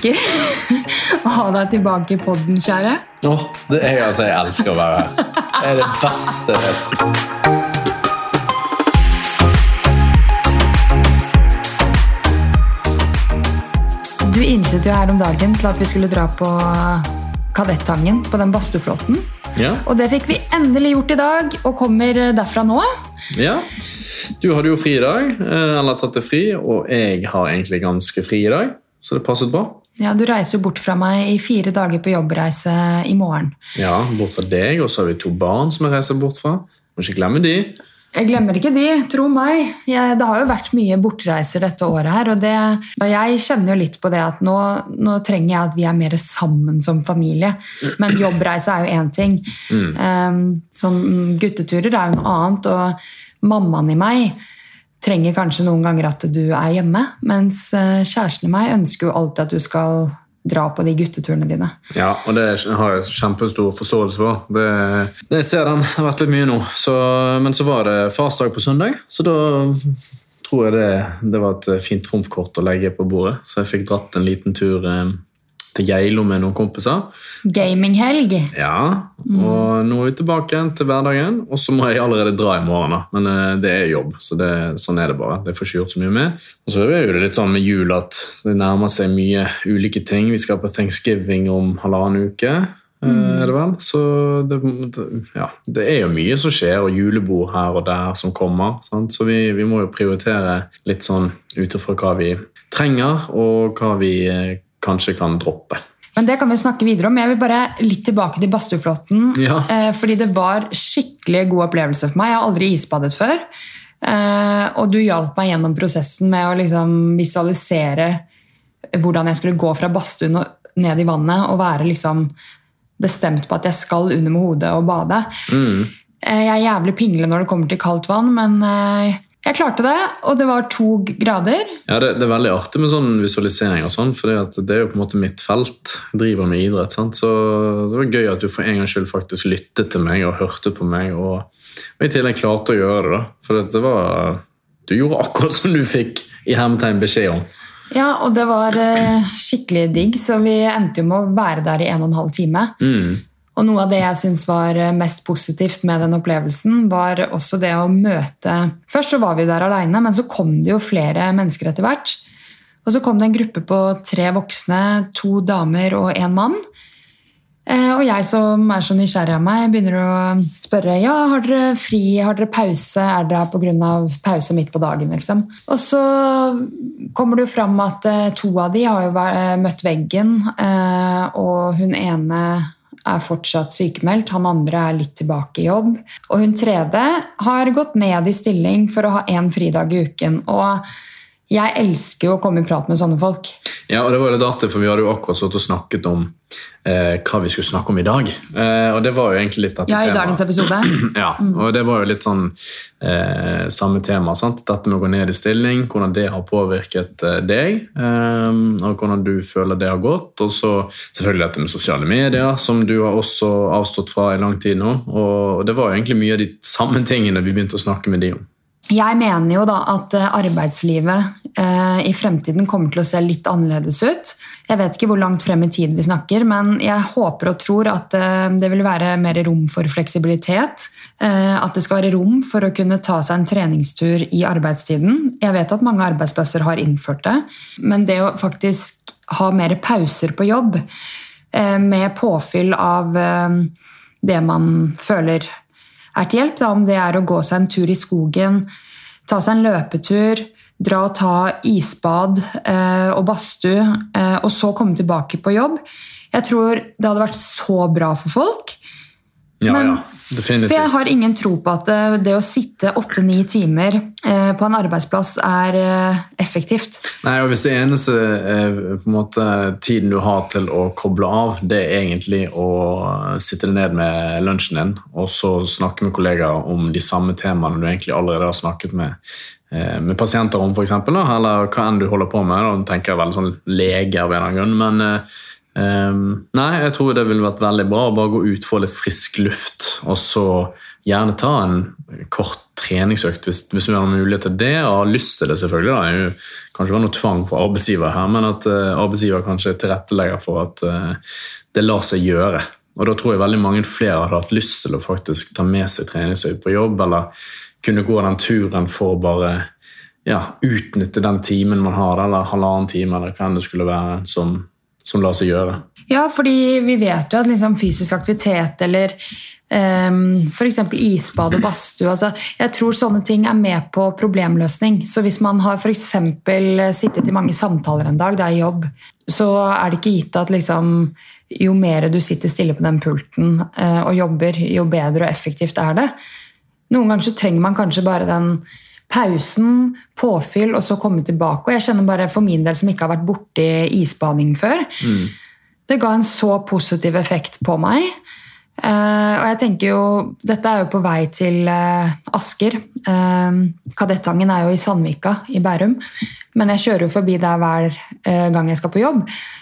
elsker å ha deg tilbake i podden, kjære. Åh, det er altså, Jeg elsker å være her. Det er det beste jeg vet. Du innset jo her om dagen til at vi skulle dra på Kadettangen på den badstueflåten. Ja, Og det fikk vi endelig gjort i dag, og kommer derfra nå. ja. Du hadde jo fri i dag, eh, eller tatt deg fri, og jeg har egentlig ganske fri i dag, så det passet bra. Ja, Du reiser jo bort fra meg i fire dager på jobbreise i morgen. Ja, bort fra deg, og så har vi to barn som jeg reiser bort fra. Må ikke glemme de. Jeg glemmer ikke de, tro meg. Jeg, det har jo vært mye bortreiser dette året her, og, det, og jeg kjenner jo litt på det at nå, nå trenger jeg at vi er mer sammen som familie. Men jobbreise er jo én ting. Um, sånn gutteturer er jo noe annet, og mammaen i meg trenger kanskje noen ganger at du er hjemme, mens eh, kjæresten i meg ønsker jo alltid at du skal dra på de gutteturene dine. Ja, og det har jeg kjempestor forståelse for. Det, det ser den. Det har vært litt mye nå. Så, men så var det farsdag på søndag, så da tror jeg det, det var et fint trumfkort å legge på bordet. Så jeg fikk dratt en liten tur eh, til Geilo med noen kompiser. Gaminghelg. Ja, og nå er vi tilbake igjen til hverdagen, og så må jeg allerede dra i morgen. da. Men eh, det er jobb, så det, sånn er det bare. Det får ikke gjort så mye med. Og så er jo det litt sånn med jul at det nærmer seg mye ulike ting. Vi skal på thanksgiving om halvannen uke. Mm. Er det vel? Så det, det, ja, det er jo mye som skjer, og julebord her og der som kommer. Sant? Så vi, vi må jo prioritere litt sånn ut ifra hva vi trenger, og hva vi eh, kanskje kan droppe. Men det kan vi snakke videre om. Jeg vil bare litt tilbake til badstueflåten. Ja. Eh, fordi det var skikkelig god opplevelse for meg. Jeg har aldri isbadet før. Eh, og du hjalp meg gjennom prosessen med å liksom visualisere hvordan jeg skulle gå fra badstuen og ned i vannet og være liksom bestemt på at jeg skal under med hodet og bade. Mm. Eh, jeg er jævlig pingle når det kommer til kaldt vann, men jeg klarte det, og det var to grader. Ja, det, det er veldig artig med sånn visualisering, og sånn, for det er jo på en måte mitt felt. Jeg driver med idrett. sant? Så Det var gøy at du for en gangs skyld faktisk lyttet til meg og hørte på meg, og, og i tillegg klarte å gjøre det. da. For det var, du gjorde akkurat som du fikk i hermetegn beskjed om. Ja, og det var eh, skikkelig digg, så vi endte jo med å være der i en og en halv time. Mm. Og noe av det jeg syns var eh, mest positivt med den opplevelsen, var også det å møte Først så var vi der aleine, men så kom det jo flere mennesker etter hvert. Og så kom det en gruppe på tre voksne, to damer og én mann. Eh, Og jeg som er så nysgjerrig av meg, begynner å spørre ja, har dere fri, har dere pause, er dere her pga. pause midt på dagen. liksom? Og så kommer det jo fram at eh, to av de har jo møtt veggen, og hun ene er fortsatt sykemeldt, han andre er litt tilbake i jobb. Og hun tredje har gått ned i stilling for å ha én fridag i uken. Og jeg elsker jo å komme i prat med sånne folk. Ja, og det var jo litt artig, for vi hadde jo akkurat stått og snakket om eh, hva vi skulle snakke om i dag. Eh, og det var jo egentlig litt dette Ja, i tema. dagens episode. Ja, og det var jo litt sånn eh, samme tema. sant? Dette med å gå ned i stilling, hvordan det har påvirket eh, deg, eh, og hvordan du føler det har gått. Og så selvfølgelig dette med sosiale medier, som du har også avstått fra i lang tid nå. Og det var jo egentlig mye av de samme tingene vi begynte å snakke med de om. Jeg mener jo da at eh, arbeidslivet eh, i fremtiden kommer til å se litt annerledes ut. Jeg vet ikke hvor langt frem i tid vi snakker, men jeg håper og tror at eh, det vil være mer rom for fleksibilitet. Eh, at det skal være rom for å kunne ta seg en treningstur i arbeidstiden. Jeg vet at mange arbeidsplasser har innført det, men det å faktisk ha mer pauser på jobb eh, med påfyll av eh, det man føler er til hjelp. Da, om det er å gå seg en tur i skogen, ta seg en løpetur, dra og ta isbad eh, og badstue, eh, og så komme tilbake på jobb. Jeg tror det hadde vært så bra for folk. Ja, Men- ja, definitivt. For jeg har ingen tro på at eh, det å sitte åtte-ni timer eh, på en arbeidsplass er eh, effektivt. Nei, og Hvis det eneste på en måte, tiden du har til å koble av, det er egentlig å sitte ned med lunsjen din og så snakke med kollegaer om de samme temaene du egentlig allerede har snakket med, med pasienter om, eksempel, eller hva enn du holder på med. Da tenker jeg veldig sånn lege av en eller annen grunn. Men, Um, nei, jeg tror det ville vært veldig bra å bare gå ut, få litt frisk luft, og så gjerne ta en kort treningsøkt hvis, hvis du har mulighet til det og har lyst til det. selvfølgelig. Da. Det jo, kanskje være noe tvang for arbeidsgiver her, men at uh, arbeidsgiver kanskje tilrettelegger for at uh, det lar seg gjøre. Og Da tror jeg veldig mange flere hadde hatt lyst til å faktisk ta med seg treningsøkt på jobb, eller kunne gå den turen for å bare ja, utnytte den timen man har, eller halvannen time, eller hva enn det skulle være, som, som lar seg gjøre. Ja, fordi vi vet jo at liksom fysisk aktivitet eller um, f.eks. isbad og badstue altså, Jeg tror sånne ting er med på problemløsning. Så hvis man har f.eks. sittet i mange samtaler en dag, det er jobb, så er det ikke gitt at liksom, jo mer du sitter stille på den pulten uh, og jobber, jo bedre og effektivt er det. Noen ganger så trenger man kanskje bare den pausen, påfyll, og så komme tilbake. Og jeg kjenner bare for min del som ikke har vært borti isbading før, mm. det ga en så positiv effekt på meg. Uh, og jeg tenker jo, Dette er jo på vei til uh, Asker. Uh, Kadettangen er jo i Sandvika i Bærum. Men jeg kjører jo forbi der hver gang jeg skal på jobb.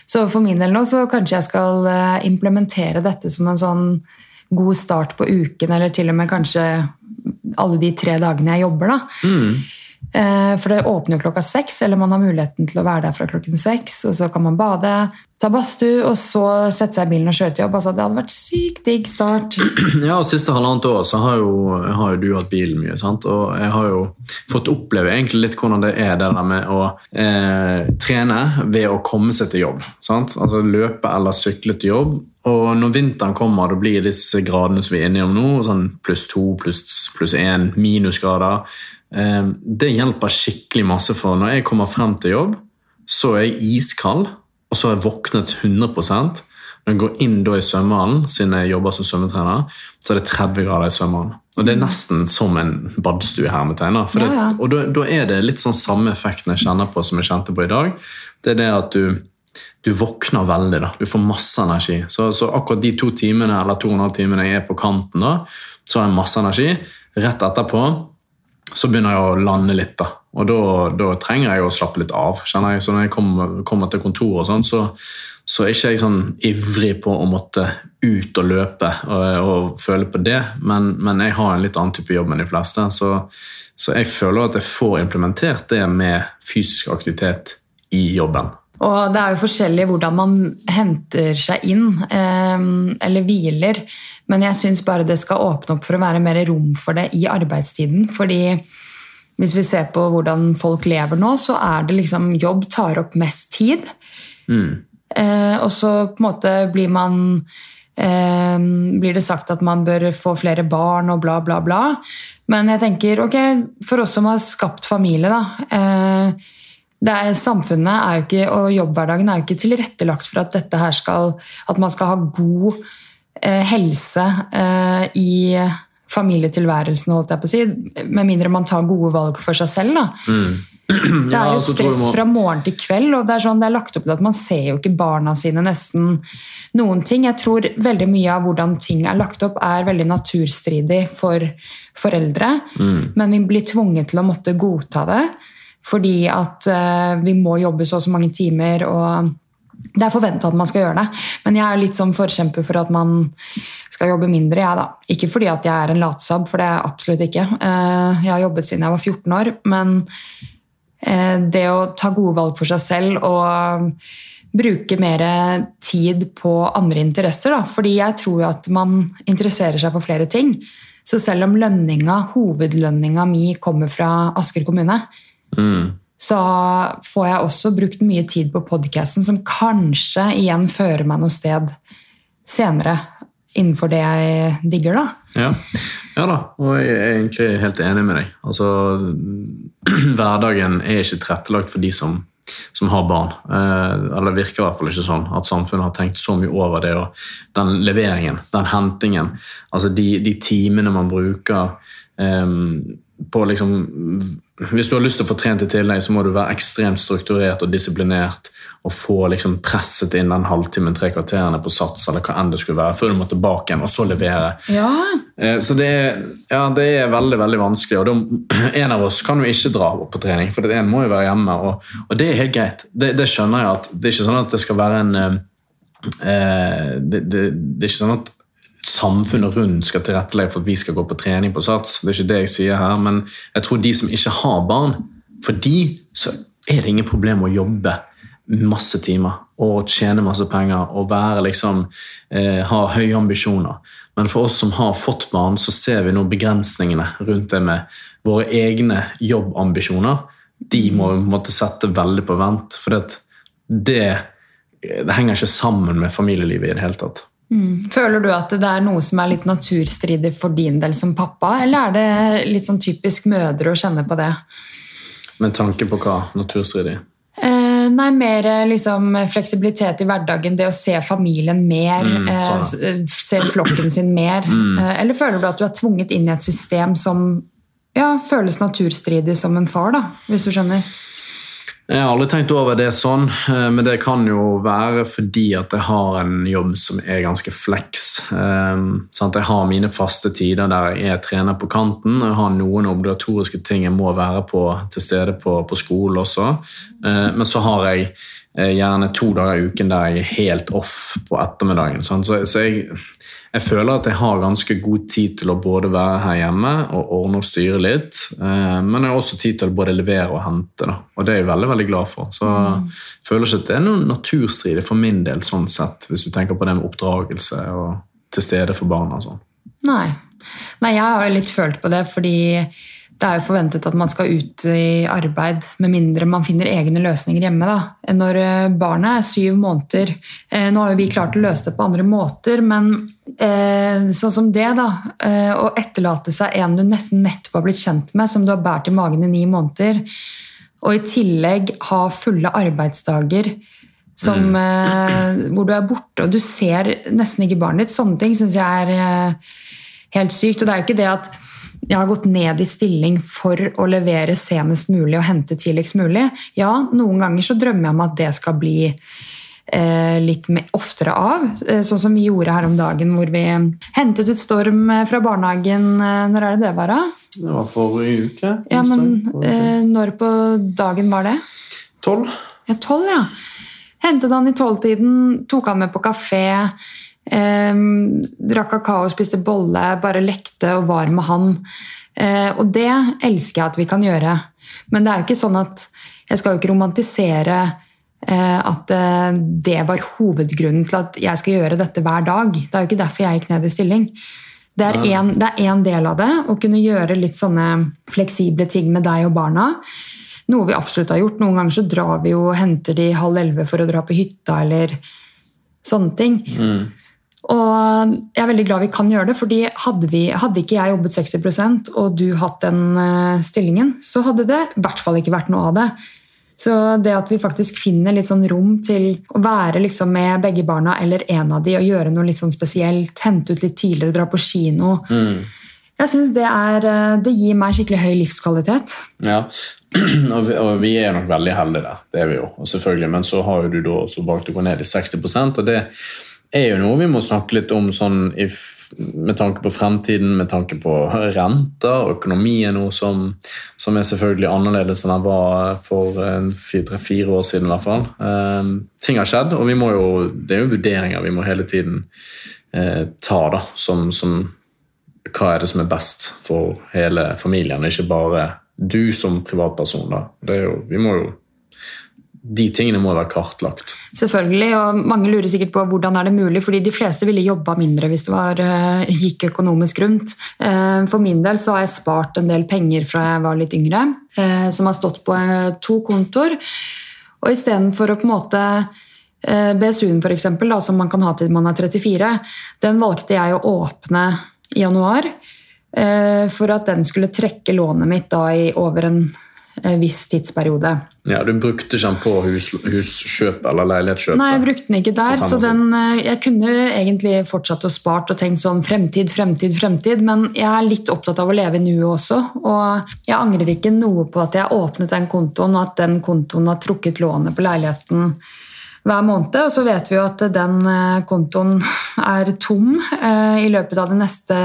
Så for min del nå så kanskje jeg skal implementere dette som en sånn god start på uken, eller til og med kanskje alle de tre dagene jeg jobber. da. Mm. Eh, for det åpner klokka seks, eller man har muligheten til å være der fra klokken seks. Og så kan man bade, ta badstue og så sette seg i bilen og kjøre til jobb. Altså, det hadde vært sykt digg start. Ja, og Siste halvannet år så har jo, har jo, du hatt bil mye. sant? Og jeg har jo fått oppleve egentlig litt hvordan det er det der med å eh, trene ved å komme seg til jobb. sant? Altså Løpe eller sykle til jobb og når vinteren kommer, det blir disse gradene som vi er enige om nå, sånn pluss to, pluss én, minusgrader eh, Det hjelper skikkelig masse, for når jeg kommer frem til jobb, så er jeg iskald, og så har jeg våknet 100 Når jeg går inn da i svømmehallen, siden jeg jobber som svømmetrener, så er det 30 grader i svømmehallen. Og det er nesten som en badstue her med tegner. Ja, ja. Og da, da, er det litt sånn samme effekten jeg kjenner på som jeg kjente på i dag. Det er det at du du våkner veldig. da, Du får masse energi. Så, så, akkurat de to timene eller to og en halv timene jeg er på kanten, da, så har jeg masse energi. Rett etterpå så begynner jeg å lande litt. da, og da, da trenger jeg å slappe litt av. kjenner jeg. Så Når jeg kommer, kommer til kontoret, og sånn, så, så er ikke jeg sånn ivrig på å måtte ut og løpe og, og føle på det, men, men, jeg har en litt annen type jobb enn de fleste. Så, så jeg føler at jeg får implementert det med fysisk aktivitet i jobben. Og det er jo forskjellig hvordan man henter seg inn eh, eller hviler. Men jeg syns bare det skal åpne opp for å være mer rom for det i arbeidstiden. Fordi hvis vi ser på hvordan folk lever nå, så er det liksom jobb tar opp mest tid. Mm. Eh, og så på en måte blir man eh, Blir det sagt at man bør få flere barn og bla, bla, bla. Men jeg tenker, ok, for oss som har skapt familie, da er, samfunnet er ikke, og jobbhverdagen er jo ikke tilrettelagt for at, dette her skal, at man skal ha god eh, helse eh, i familietilværelsen, holdt jeg på å si, med mindre man tar gode valg for seg selv. da. Mm. Det er jo stress fra morgen til kveld, og det er, sånn, det er lagt opp til at man ser jo ikke barna sine nesten noen ting. Jeg tror veldig mye av hvordan ting er lagt opp, er veldig naturstridig for foreldre, mm. men vi blir tvunget til å måtte godta det. Fordi at uh, vi må jobbe så og så mange timer, og det er forventa at man skal gjøre det. Men jeg er litt som forkjemper for at man skal jobbe mindre. Jeg, da. Ikke fordi at jeg er en latsabb, for det er jeg absolutt ikke. Uh, jeg har jobbet siden jeg var 14 år. Men uh, det å ta gode valg for seg selv og bruke mer tid på andre interesser. Da. Fordi jeg tror jo at man interesserer seg for flere ting. Så selv om lønninga, hovedlønninga mi kommer fra Asker kommune, Mm. Så får jeg også brukt mye tid på podkasten, som kanskje igjen fører meg noe sted senere innenfor det jeg digger, da. Ja. ja da, og jeg er egentlig helt enig med deg. Altså, hverdagen er ikke tilrettelagt for de som, som har barn. Eh, eller det virker i hvert fall ikke sånn at samfunnet har tenkt så mye over det. og Den leveringen, den hentingen, altså de, de timene man bruker eh, på liksom hvis du har lyst til å få trent i tillegg, så må du være ekstremt strukturert og disiplinert og få liksom presset inn den halvtimen, tre kvarterene på sats eller hva enn det skulle være, før du må tilbake igjen og så levere. Ja. Eh, så det er, ja, det er veldig veldig vanskelig. og de, En av oss kan jo ikke dra opp på trening, for en må jo være hjemme. Og, og det er helt greit. Det, det, skjønner jeg at det er ikke sånn at det skal være en, eh, eh, det, det, det er ikke sånn at samfunnet rundt skal tilrettelegge for at vi skal gå på trening på Sats. Det er ikke det jeg sier her, men jeg tror de som ikke har barn, for de så er det ingen problem å jobbe masse timer og tjene masse penger og være liksom, eh, ha høye ambisjoner. Men for oss som har fått barn, så ser vi nå begrensningene rundt det med våre egne jobbambisjoner. De må vi måtte sette veldig på vent, for det, det, det henger ikke sammen med familielivet i det hele tatt. Mm. Føler du at det er noe som er litt naturstridig for din del som pappa, eller er det litt sånn typisk mødre å kjenne på det? Med tanke på hva? Naturstridig? Eh, nei, mer liksom, fleksibilitet i hverdagen. Det å se familien mer. Mm, eh, sånn. se flokken sin mer. Eh, eller føler du at du er tvunget inn i et system som ja, føles naturstridig som en far, da, hvis du skjønner? Jeg har aldri tenkt over det sånn, eh, men det kan jo være fordi at jeg har en jobb som er ganske flex. Um. Jeg har mine faste tider der jeg er trener på kanten. Jeg har noen obligatoriske ting jeg må være på, til stede på, på skolen også. Uh, men så har jeg gjerne to dager i uken der jeg er helt off på ettermiddagen. Så jeg, jeg føler at jeg har ganske god tid til å både være her hjemme og ordne og styre litt. eh, Men jeg har også tid til å både levere og hente, da. og det er jeg veldig veldig glad for. Så jeg føler ikke at det er noen naturstridig for min del, sånn sett, hvis du tenker på det med oppdragelse og til stede for barna. og sånn. Nei. Nei, jeg har jo litt følt på det, fordi det er jo forventet at man skal ut i arbeid med mindre man finner egne løsninger hjemme. da. Når eh, barnet er syv måneder eh, Nå har jo vi klart å løse det på andre måter, men eh, sånn som det, da. Å etterlate seg en du nesten nettopp har blitt kjent med, som du har båret i magen i ni måneder, og i tillegg ha fulle arbeidsdager som, mm. hvor du er borte og du ser nesten ikke barnet ditt. Sånne ting syns jeg er helt sykt. Og det er jo ikke det at jeg har gått ned i stilling for å levere senest mulig og hente tidligst mulig. Ja, noen ganger så drømmer jeg om at det skal bli eh, litt mer, oftere av. Eh, sånn som vi gjorde her om dagen, hvor vi hentet ut Storm eh, fra barnehagen. Eh, når er det det var, da? Det var forrige uke. Ja, men eh, når på dagen var det? Tolv. Ja, tolv, ja. Hentet han i tolvtiden, tok han med på kafé. Eh, drakk kakao, spiste bolle, bare lekte og var med han. Eh, og det elsker jeg at vi kan gjøre. Men det er jo ikke sånn at jeg skal jo ikke romantisere eh, at eh, det var hovedgrunnen til at jeg skal gjøre dette hver dag. Det er jo ikke derfor jeg gikk ned i stilling. Det er en- det er del av det, å kunne gjøre litt sånne fleksible ting med deg og barna. Noe vi absolutt har gjort. Noen ganger så drar vi jo og henter de halv elleve for å dra på hytta, eller sånne ting. Mm. Og jeg er veldig glad vi kan gjøre det, fordi hadde, vi, hadde ikke jeg jobbet 60% og du hatt den eh, stillingen, så hadde det i hvert fall ikke vært noe av det. Så det at vi faktisk finner litt sånn rom til å være liksom med begge barna eller en av de og gjøre noe litt sånn spesielt, hente ut litt tidligere, dra på kino Mm. Jeg synes det, er, eh, det gir meg skikkelig høy livskvalitet. Ja, og vi, og vi er nok veldig heldige der, det er vi jo, og selvfølgelig. Men så har jo du da også valgt å gå ned i 60% og det er jo noe vi må snakke litt om sånn i, med tanke på fremtiden, med tanke på renter, økonomi er noe som, som er selvfølgelig annerledes enn den var for en fi- tre-fire år siden i hvert fall. Eh, ting har skjedd, og jo, det er jo vurderinger vi må hele tiden eh, ta da, som, som hva er det som er best for hele familien, ikke bare du som privatperson. Da. Jo, vi må jo, de tingene må være kartlagt. Selvfølgelig, og Mange lurer sikkert på hvordan er det mulig, fordi de fleste ville jobba mindre hvis det var, eh, gikk økonomisk rundt. Eh, For min del så har jeg spart en del penger fra jeg var litt yngre, eh, som har stått på to kontoer. Og istedenfor å på en måte BSU-en for eksempel, da, som man kan ha til man er 34, den valgte jeg å åpne i januar. For at den skulle trekke lånet mitt da i over en viss tidsperiode. Ja, Du brukte ikke den på hus, huskjøp eller leilighetskjøp? Nei, jeg brukte den ikke der. Så den, eh, jeg kunne egentlig fortsatt å spart og tenkt sånn fremtid, fremtid, fremtid. Men jeg er litt opptatt av å leve i nuet også. Og jeg angrer ikke noe på at jeg åpnet den kontoen, og at den kontoen har trukket lånet på leiligheten hver måned. Og så vet vi jo at den eh, kontoen er tom eh, i løpet av det neste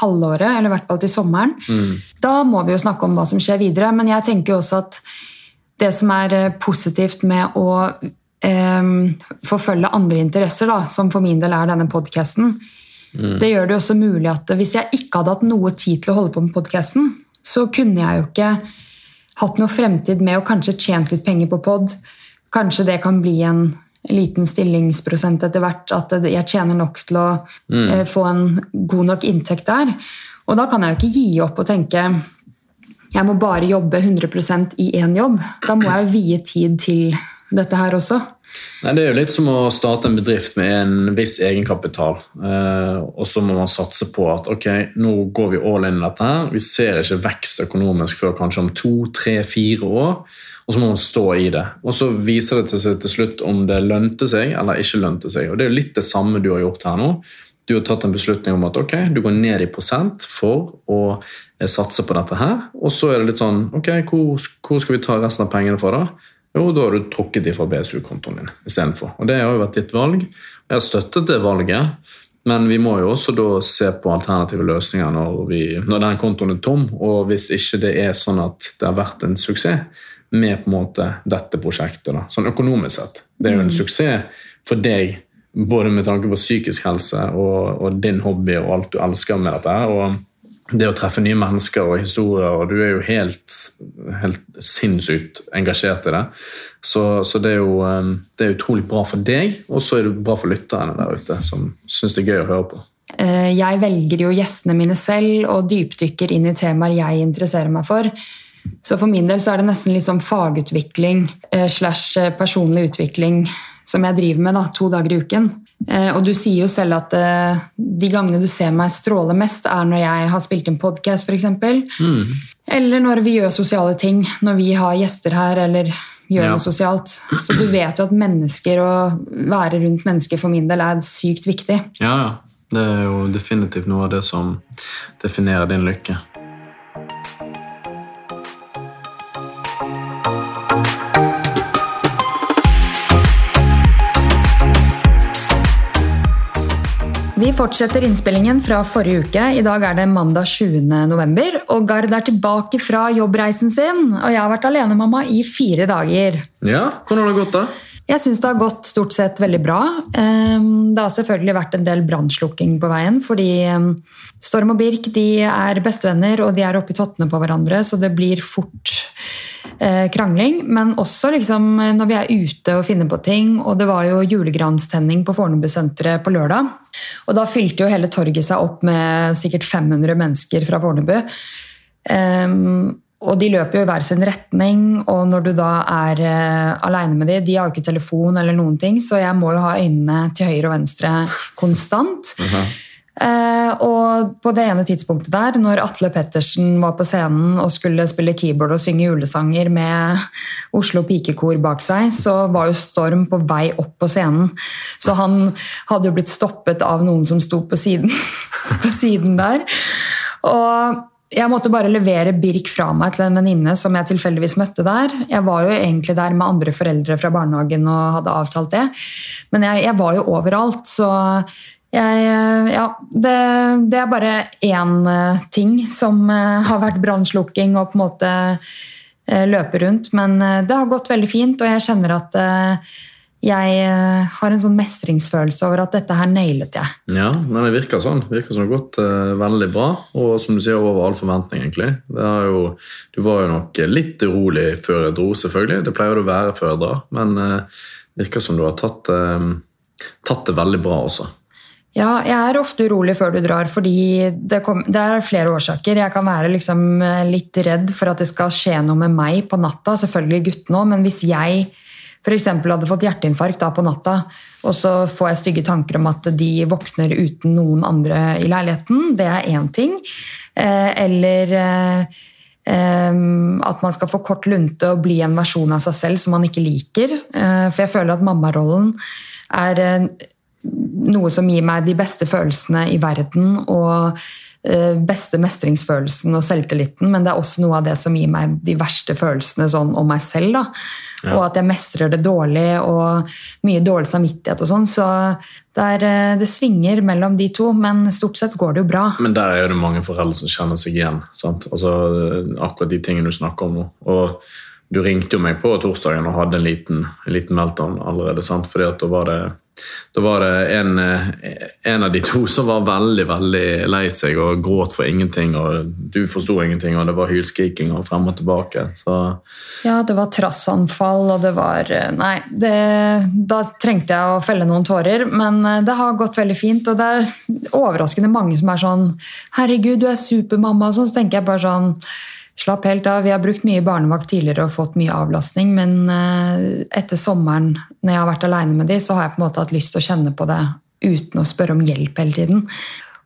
halvåret, eller i hvert fall til sommeren. Mm. Da må vi jo snakke om hva som skjer videre, men jeg tenker jo også at det som er eh, positivt med å eh, forfølge andre interesser, da, som for min del er denne podkasten. Mm. Det gjør det også mulig at hvis jeg ikke hadde hatt noe tid til å holde på med podkasten, så kunne jeg jo ikke hatt noe fremtid med å kanskje tjent litt penger på pod. Kanskje det kan bli en liten stillingsprosent etter hvert, at jeg tjener nok til å mm. Eh, få en god nok inntekt der. Og da kan jeg jo ikke gi opp og tenke jeg må bare jobbe 100% i én jobb. Da må jeg vie tid til dette her også. Nei, Det er jo litt som å starte en bedrift med en viss egenkapital. Eh, og så må man satse på at ok, nå går vi all in i dette. her. Vi ser ikke vekst økonomisk før kanskje om to, tre, fire år. Og så må man stå i det. Og så viser det seg til slutt om det lønte seg eller ikke lønte seg. Og Det er jo litt det samme du har gjort her nå. Du har tatt en beslutning om at ok, du går ned i prosent for å eh, satse på dette her. Og så er det litt sånn Ok, hvor, hvor skal vi ta resten av pengene fra, da? Jo, da har du trukket de fra BSU-kontoen din istedenfor. Og det har jo vært ditt valg. Jeg har støttet det valget, men vi må jo også da se på alternative løsninger når, vi, når den kontoen er tom, og hvis ikke det er sånn at det har vært en suksess med på en måte dette prosjektet, da, sånn økonomisk sett. Det er jo en mm. suksess for deg, både med tanke på psykisk helse og, og din hobby og alt du elsker med dette. og det å treffe nye mennesker og historier, og du er jo helt, helt sinnssykt engasjert i det. Så, så det, er jo, um, det er utrolig bra for deg, og så er det bra for lytterne der ute, som syns det er gøy å høre på. Eh, jeg velger jo gjestene mine selv og dypdykker inn i temaer jeg interesserer meg for. Så for min del så er det nesten litt sånn fagutvikling eh, slash eh, personlig utvikling som jeg driver med da, to dager i uken. Eh, og du sier jo selv at de gangene du ser meg stråle mest, er når jeg har spilt inn podkast, f.eks. Mm. Eller når vi gjør sosiale ting. Når vi har gjester her, eller gjør ja. noe sosialt. Så du vet jo at mennesker og være rundt mennesker for min del er sykt viktig. Ja, ja. Det er jo definitivt noe av det som definerer din lykke. Vi fortsetter innspillingen fra forrige uke. I dag er det mandag 20. november, og Gard er tilbake fra jobbreisen sin. Og jeg har vært alenemamma i fire dager. Ja, Hvordan har det gått, da? Jeg syns det har gått stort sett veldig bra. Ehm, det har selvfølgelig vært en del brannslukking på veien, fordi ehm, Storm og Birk de er bestevenner, og de er oppi tottene på hverandre, så det blir fort krangling, men også liksom, når vi er ute og finner på ting. Og det var jo julegranstenning på Fornebusenteret på lørdag. Og da fylte jo hele torget seg opp med sikkert 500 mennesker fra Fornebu. Um, og de løper jo i hver sin retning, og når du da er uh, aleine med dem De har jo ikke telefon eller noen ting, så jeg må jo ha øynene til høyre og venstre konstant. Uh -huh. Eh, og på det ene tidspunktet der, når Atle Pettersen var på scenen og skulle spille keyboard og synge julesanger med Oslo Pikekor bak seg, så var jo Storm på vei opp på scenen. Så han hadde jo blitt stoppet av noen som sto på siden, på siden der. Og jeg måtte bare levere Birk fra meg til en venninne som jeg tilfeldigvis møtte der. Jeg var jo egentlig der med andre foreldre fra barnehagen og hadde avtalt det. Men jeg, jeg var jo overalt, så jeg, eh, ja, det, det, er bare én eh, ting som eh, har vært brannslukking og på en måte løpe rundt. Men det har gått veldig fint, og jeg kjenner at jeg har en sånn mestringsfølelse over at dette her nailet jeg. Ja, men det virker sånn. Det virker som det har gått veldig bra, og som du sier, over all forventning, egentlig. Jo, du var jo nok litt urolig før jeg dro, selvfølgelig. Det pleier du å være før jeg drar, men det virker som du har tatt, tatt det veldig bra også. Ja, jeg er ofte urolig før du drar, fordi det, kom, det er flere årsaker. Jeg kan være liksom eh, litt redd for at det skal skje noe med meg på natta, selvfølgelig guttene òg, men hvis jeg f.eks. hadde fått hjerteinfarkt da på natta, og så får jeg stygge tanker om at de våkner uten noen andre i leiligheten, det er én ting. Eh, eller eh, at man skal få kort lunte og bli en versjon av seg selv som man ikke liker. For jeg føler at mammarollen er noe som gir meg de beste følelsene i verden og eh, beste mestringsfølelsen og selvtilliten, men det er også noe av det som gir meg de verste følelsene sånn om meg selv. Ja. Og at jeg mestrer det dårlig og mye dårlig samvittighet og sånn. Så det, er, eh, det, svinger mellom de to, men stort sett går det jo bra. Men der er det mange foreldre som kjenner seg igjen. Altså Akkurat de tingene du snakker om nå. Og du ringte jo meg på torsdagen og hadde en liten, en liten meltdown allerede. sant? Fordi at da var det, da var det en, en, av de to som var veldig veldig lei seg og gråt for ingenting. og Du forsto ingenting, og det var hylskriking og frem og tilbake. Så. Ja, det var trassanfall, og det var Nei, det, da trengte jeg å felle noen tårer. Men det har gått veldig fint, og det er overraskende mange som er sånn Herregud, du er supermamma. Og sånn, så tenker jeg bare sånn Slapp helt av. Vi har brukt mye barnevakt tidligere og fått mye avlastning, men eh, etter sommeren, når jeg har vært aleine med de, så har jeg på en måte hatt lyst til å kjenne på det uten å spørre om hjelp hele tiden.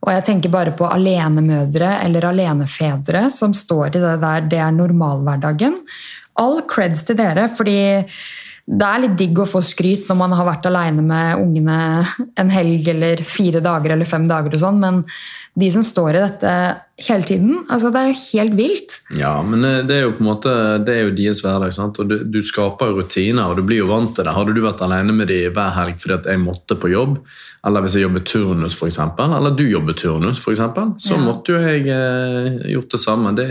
Og jeg tenker bare på alenemødre eller alenefedre som står i det der det er normalhverdagen. All creds til dere, fordi det er litt digg å få skryt når man har vært aleine med ungene en helg eller fire dager eller fem dager og sånn, men de som står i dette hele tiden. Altså, det er jo helt vilt. Ja, men eh, det er jo på en måte, det er jo deres hverdag. sant? Og du, du, skaper rutiner, og du blir jo vant til det. Hadde du vært alene med dem hver helg fordi at jeg måtte på jobb, eller hvis jeg jobber turnus, for eksempel, eller du jobber turnus, for eksempel, så ja. måtte jo jeg eh, gjort det samme. Det,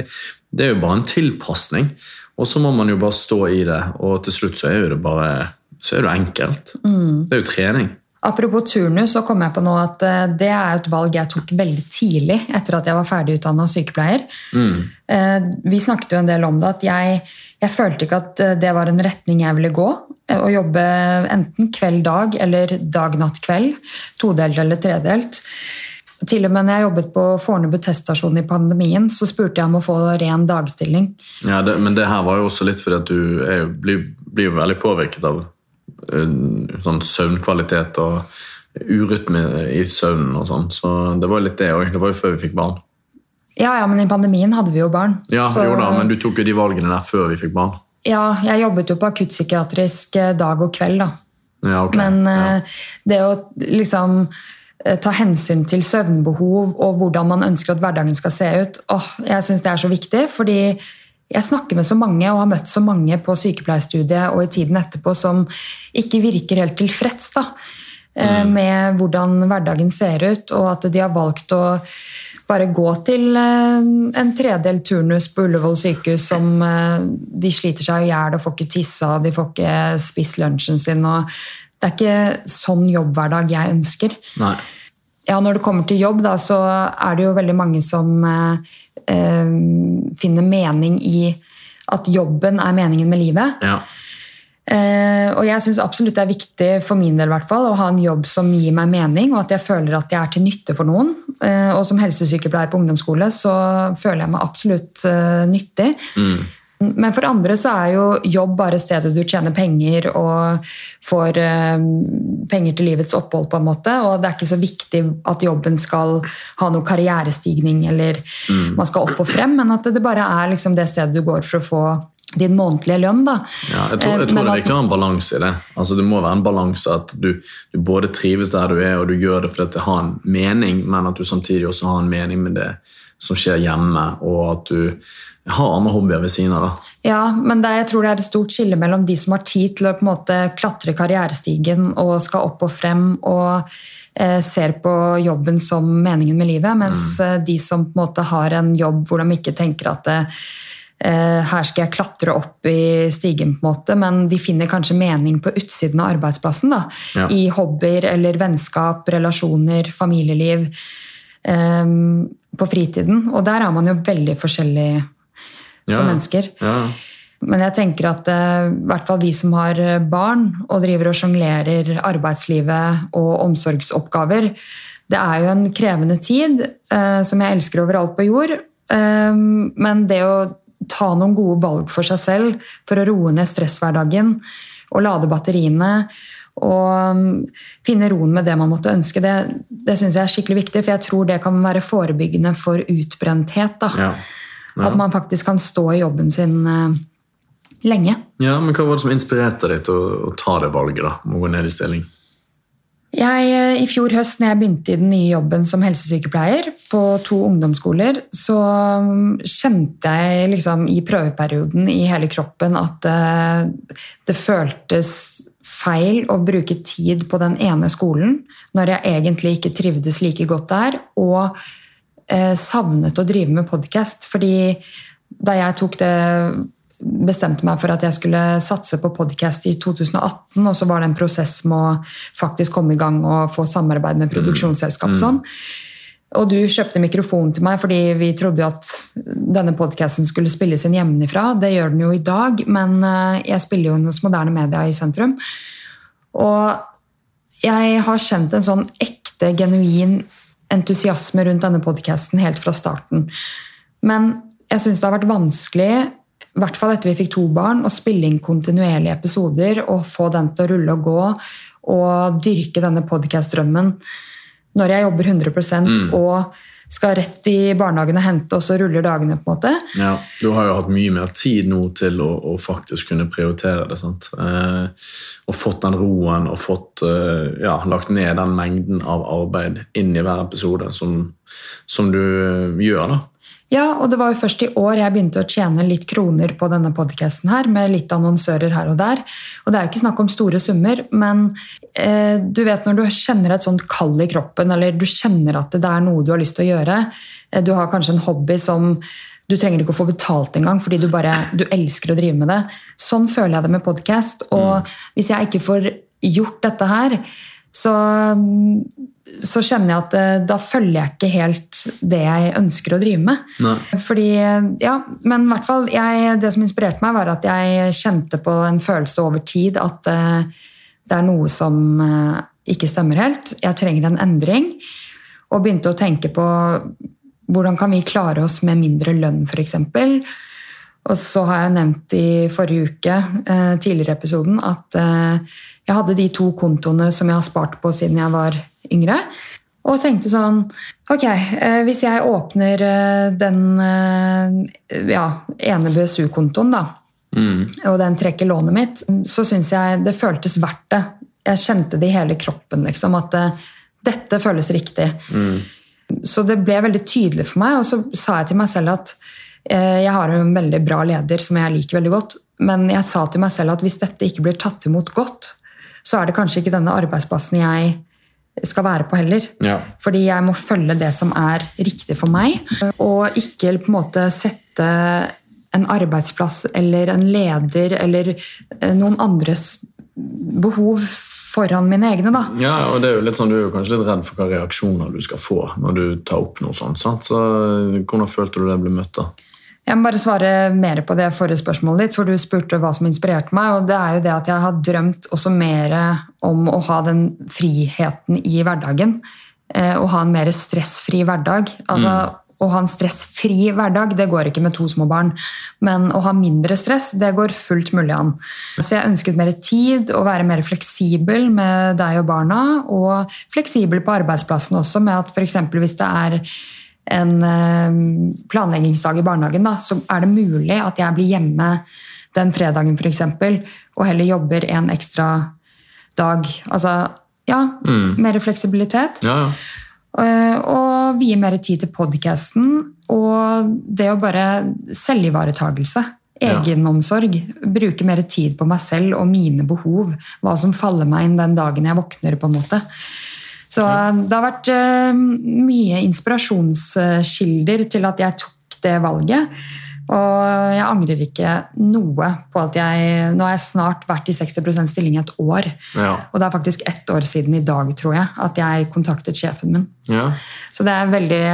det er jo bare en tilpasning. Og så må man jo bare stå i det, og til slutt så er jo det bare så er det enkelt. Mm. Det er jo trening. Apropos turnus, så kom jeg på nå at eh, det er et valg jeg tok veldig tidlig etter at jeg var ferdig utdanna sykepleier. Mm. Eh, vi snakket jo en del om det, at jeg, jeg, følte ikke at eh, det var en retning jeg ville gå. Å jobbe enten kveld-dag eller dag-natt-kveld. Todelt eller tredelt. Til og med når jeg jobbet på Fornebu teststasjon i pandemien, så spurte jeg om å få ren dagstilling. Ja, det, Men det her var jo også litt fordi at du er, blir, blir veldig påvirket av sånn søvnkvalitet og urytme i søvnen og sånn. Så det var litt det òg. Det var jo før vi fikk barn. Ja, ja, men i pandemien hadde vi jo barn. Ja, så... jo da, Men du tok jo de valgene der før vi fikk barn. Ja, jeg jobbet jo på akuttpsykiatrisk eh, dag og kveld, da. Ja, okay. Men ja. Eh, det å liksom eh, ta hensyn til søvnbehov og hvordan man ønsker at hverdagen skal se ut, åh, jeg syns det er så viktig. fordi jeg snakker med så mange og har møtt så mange på sykepleierstudiet og i tiden etterpå som ikke virker helt tilfreds da, eh, mm. med hvordan hverdagen ser ut, og at de har valgt å bare gå til eh, en tredel turnus på Ullevål sykehus som eh, de sliter seg i hjel og får ikke tissa, de får ikke spist lunsjen sin. og Det er ikke sånn jobbhverdag jeg ønsker. Nei. Ja, Når det kommer til jobb, da, så er det jo veldig mange som eh, finner mening i at jobben er meningen med livet. Ja. Eh, og jeg syns absolutt det er viktig for min del hvert fall, å ha en jobb som gir meg mening, og at jeg føler at jeg er til nytte for noen. Eh, og som helsesykepleier på ungdomsskole så føler jeg meg absolutt eh, nyttig. Mm. Men for andre så er jo jobb bare stedet du tjener penger og får eh, penger til livets opphold, på en måte. Og det er ikke så viktig at jobben skal ha noe karrierestigning eller mm. man skal opp og frem, men at det bare er liksom det stedet du går for å få din månedlige lønn. Da. Ja, jeg tror, jeg tror det er viktig å ha en balanse i det. Altså, det må være en balanse at du, du, både trives der du er og du gjør det fordi det har en mening, men at du samtidig også har en mening med det som skjer hjemme, og at du har andre hobbyer ved siden av. da. Ja, men det, jeg tror det er et stort skille mellom de som har tid til å på en måte klatre karrierestigen og skal opp og frem og eh, ser på jobben som meningen med livet, mens mm. Eh, de som på en måte har en jobb hvor de ikke tenker at eh, her skal jeg klatre opp i stigen, på en måte, men de finner kanskje mening på utsiden av arbeidsplassen. da, ja. I hobbyer eller vennskap, relasjoner, familieliv. Um, på fritiden. Og der er man jo veldig forskjellig som mennesker. Ja. Men jeg tenker at uh, i hvert fall vi som har barn og driver og sjonglerer arbeidslivet og omsorgsoppgaver, det er jo en krevende tid eh, som jeg elsker overalt på jord. Eh, men det å ta noen gode valg for seg selv for å roe ned stresshverdagen og lade batteriene og um, finne roen med det man måtte ønske, det, det syns jeg er skikkelig viktig. For jeg tror det kan være forebyggende for utbrenthet. da. Ja. Ja. At man faktisk kan stå i jobben sin uh, lenge. Ja, men Hva var det som inspirerte deg til å, å ta det valget da, om å gå ned i stilling? Jeg, uh, I fjor høst når jeg begynte i den nye jobben som helsesykepleier på to ungdomsskoler, så um, kjente jeg liksom i prøveperioden i hele kroppen at det, det føltes feil å bruke tid på den ene skolen når jeg egentlig ikke trivdes like godt der, og eh, savnet å drive med podkast. Fordi da jeg tok det bestemte meg for at jeg skulle satse på podkast i 2018, og så var det en prosess med å faktisk komme i gang og få samarbeid med produksjonsselskap og sånn. Og du kjøpte mikrofon til meg fordi vi trodde at denne podkasten skulle spilles inn hjemmefra. Det gjør den jo i dag, men eh, jeg spiller jo hos Moderne Media i sentrum. Og jeg har kjent en sånn ekte, genuin entusiasme rundt denne podkasten helt fra starten. Men jeg syns det har vært vanskelig, i hvert fall etter vi fikk to barn, å spille inn kontinuerlige episoder og få den til å rulle og gå og dyrke denne podkast-drømmen når jeg jobber 100 Mm. og skal rett i barnehagen og hente, og så ruller dagene. på en måte. Ja, Du har jo hatt mye mer tid nå til å, å faktisk kunne prioritere det. sant? Eh, og fått den roen og fått eh, ja, lagt ned den mengden av arbeid inn i hver episode som, som du gjør. da. Ja, og det var jo først i år jeg begynte å tjene litt kroner på denne podcasten her, med litt annonsører her og der. Og det er jo ikke snakk om store summer, men eh, du vet når du kjenner et sånt kall i kroppen, eller du kjenner at det er noe du har lyst til å gjøre, eh, du har kanskje en hobby som du trenger ikke å få betalt engang, fordi du bare du elsker å drive med det. Sånn føler jeg det med podkast. Og hvis jeg ikke får gjort dette her, så, så kjenner jeg at eh, da følger jeg ikke helt det jeg ønsker å drive med. Nei. Fordi, ja, Men i hvert fall, jeg, det som inspirerte meg, var at jeg kjente på en følelse over tid at uh, det er noe som uh, ikke stemmer helt. Jeg trenger en endring. Og begynte å tenke på hvordan kan vi klare oss med mindre lønn, f.eks. Og så har jeg nevnt i forrige uke, uh, tidligere i episoden, at jeg hadde de to kontoene som jeg har spart på siden jeg var yngre. Og tenkte sånn Ok, eh, hvis jeg åpner eh, den eh, ja, ene BSU-kontoen, da, Mm. og den trekker lånet mitt, så syns jeg det føltes verdt det. Jeg kjente det i hele kroppen, liksom, at dette føles riktig. Mm. Så det ble veldig tydelig for meg, og så sa jeg til meg selv at jeg har en veldig bra leder som jeg liker veldig godt, men jeg sa til meg selv at hvis dette ikke blir tatt imot godt, så er det kanskje ikke denne arbeidsplassen jeg skal være på heller. Ja. Fordi jeg må følge det som er riktig for meg, og ikke på en måte sette en arbeidsplass eller en leder eller eh, noen andres behov foran mine egne. da. ja, og det er jo litt sånn, Du er jo kanskje litt redd for hva reaksjoner du skal få når du tar opp noe sånt. sant? Så Hvordan følte du det ble møtt? da? Jeg må bare svare mer på det forrige spørsmålet ditt, for du spurte hva som inspirerte meg. og det er jo det at Jeg har drømt også mer om å ha den friheten i hverdagen. Å Og ha en mer stressfri hverdag. Altså, Å ha en stressfri hverdag det går ikke med to små barn, men å ha mindre stress det går fullt mulig an. Så jeg ønsket mer tid, å være mer fleksibel med deg og barna, og fleksibel på arbeidsplassen også, med at f.eks. hvis det er en eh, planleggingsdag i barnehagen, da, så er det mulig at jeg blir hjemme den fredagen f.eks., og heller jobber en ekstra dag. Altså, ja, mer fleksibilitet. Ja, ja. Eh, Og vie mer tid til podkasten og det å bare selvivaretagelse. Ja. Egenomsorg. Bruke mer tid på meg selv og mine behov. Hva som faller meg inn den dagen jeg våkner. på en måte. Så det har vært eh, mye inspirasjonskilder til at jeg tok det valget. Og jeg angrer ikke noe på at jeg Nå har jeg snart vært i 60 stilling i et år. Ja. Og det er faktisk ett år siden i dag, tror jeg, at jeg kontaktet sjefen min. ja. Så det er veldig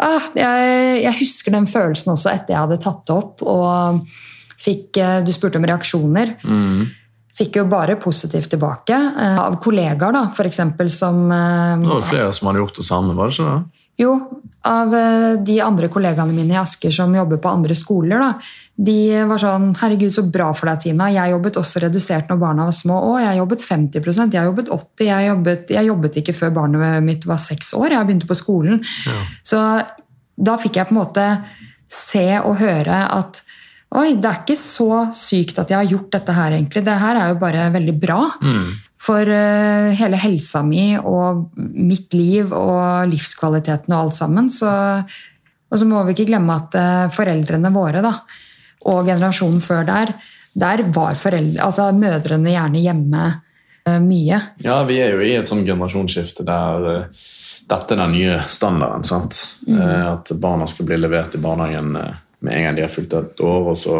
ah, jeg, jeg husker den følelsen også etter jeg hadde tatt det opp. Og fikk eh, Du spurte om reaksjoner. Mm. Fikk jo bare positivt tilbake. eh, Av kollegaer, da, f.eks. som eh, Det var flere som hadde gjort det samme, var det ikke det? Jo, av eh, de andre kollegaene mine i Asker som jobber på andre skoler, da, de var sånn 'Herregud, så bra for deg, Tina. Jeg jobbet også redusert når barna var små. Å, jeg jobbet 50% jeg jobbet 80 jeg jobbet, jeg jobbet ikke før barnet mitt var seks år. Jeg begynte på skolen. Så da fikk jeg på en måte se og høre at Oi, det er ikke så sykt at jeg har gjort dette her, egentlig. Det her er jo bare veldig bra Mm. for uh, hele helsa mi og mitt liv og livskvaliteten og alt sammen. Så, og så må vi ikke glemme at uh, foreldrene våre da, og generasjonen før der, der var foreldre, altså mødrene gjerne hjemme uh, mye. Ja, vi er jo i et sånn generasjonsskifte der dette er den nye standarden. sant? Eh, at barna skal bli levert i barnehagen eh, med en gang de har fulgt et år, og så,